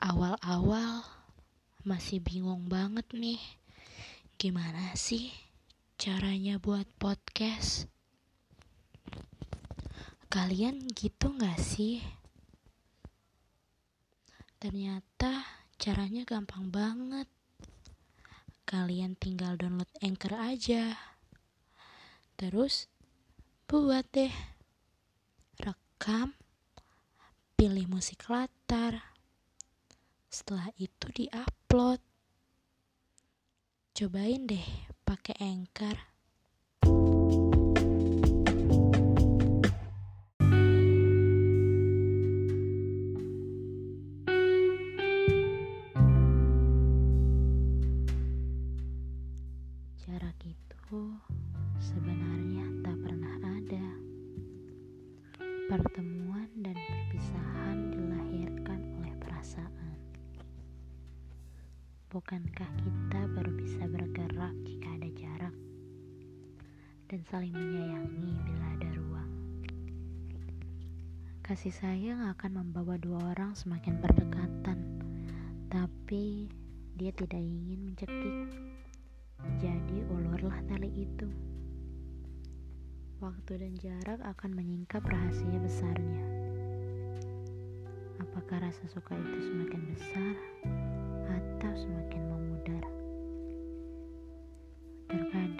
Awal-awal masih bingung banget nih, gimana sih caranya buat podcast? Kalian gitu gak sih? Ternyata caranya gampang banget. Kalian tinggal download Anchor aja. Terus buat deh. Rekam, pilih musik latar setelah itu diupload. Cobain deh pakai Anchor. Jarak itu sebenarnya tak pernah ada. Pertemuan Bukankah kita baru bisa bergerak jika ada jarak dan saling menyayangi bila ada ruang? Kasih sayang akan membawa dua orang semakin berdekatan, tapi dia tidak ingin mencekik. Jadi ulurlah tali itu. Waktu dan jarak akan menyingkap rahasia besarnya. Apakah rasa suka itu semakin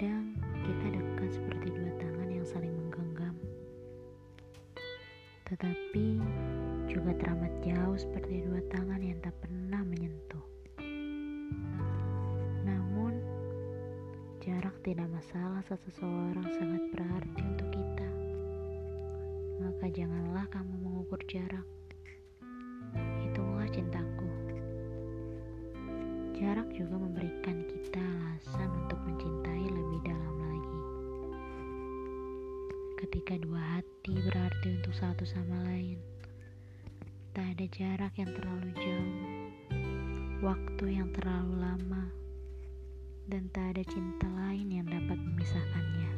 Terkadang kita dekat seperti dua tangan yang saling menggenggam, tetapi juga teramat jauh seperti dua tangan yang tak pernah menyentuh. Namun, jarak tidak masalah saat seseorang sangat berarti untuk kita. Maka janganlah kamu mengukur jarak. Itulah cintaku. Jarak juga memberikan kita alasan untuk mencintai Ketika dua hati berarti untuk satu sama lain, tak ada jarak yang terlalu jauh, waktu yang terlalu lama, dan tak ada cinta lain yang dapat memisahkannya.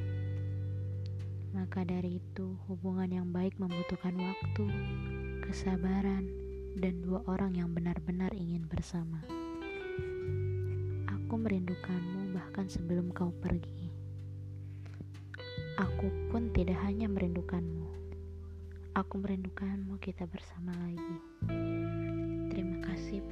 Maka dari itu, hubungan yang baik membutuhkan waktu, kesabaran, dan dua orang yang benar-benar ingin bersama. Aku merindukanmu bahkan sebelum kau pergi. Aku pun tidak hanya merindukanmu. Aku merindukanmu kita bersama lagi. Terima kasih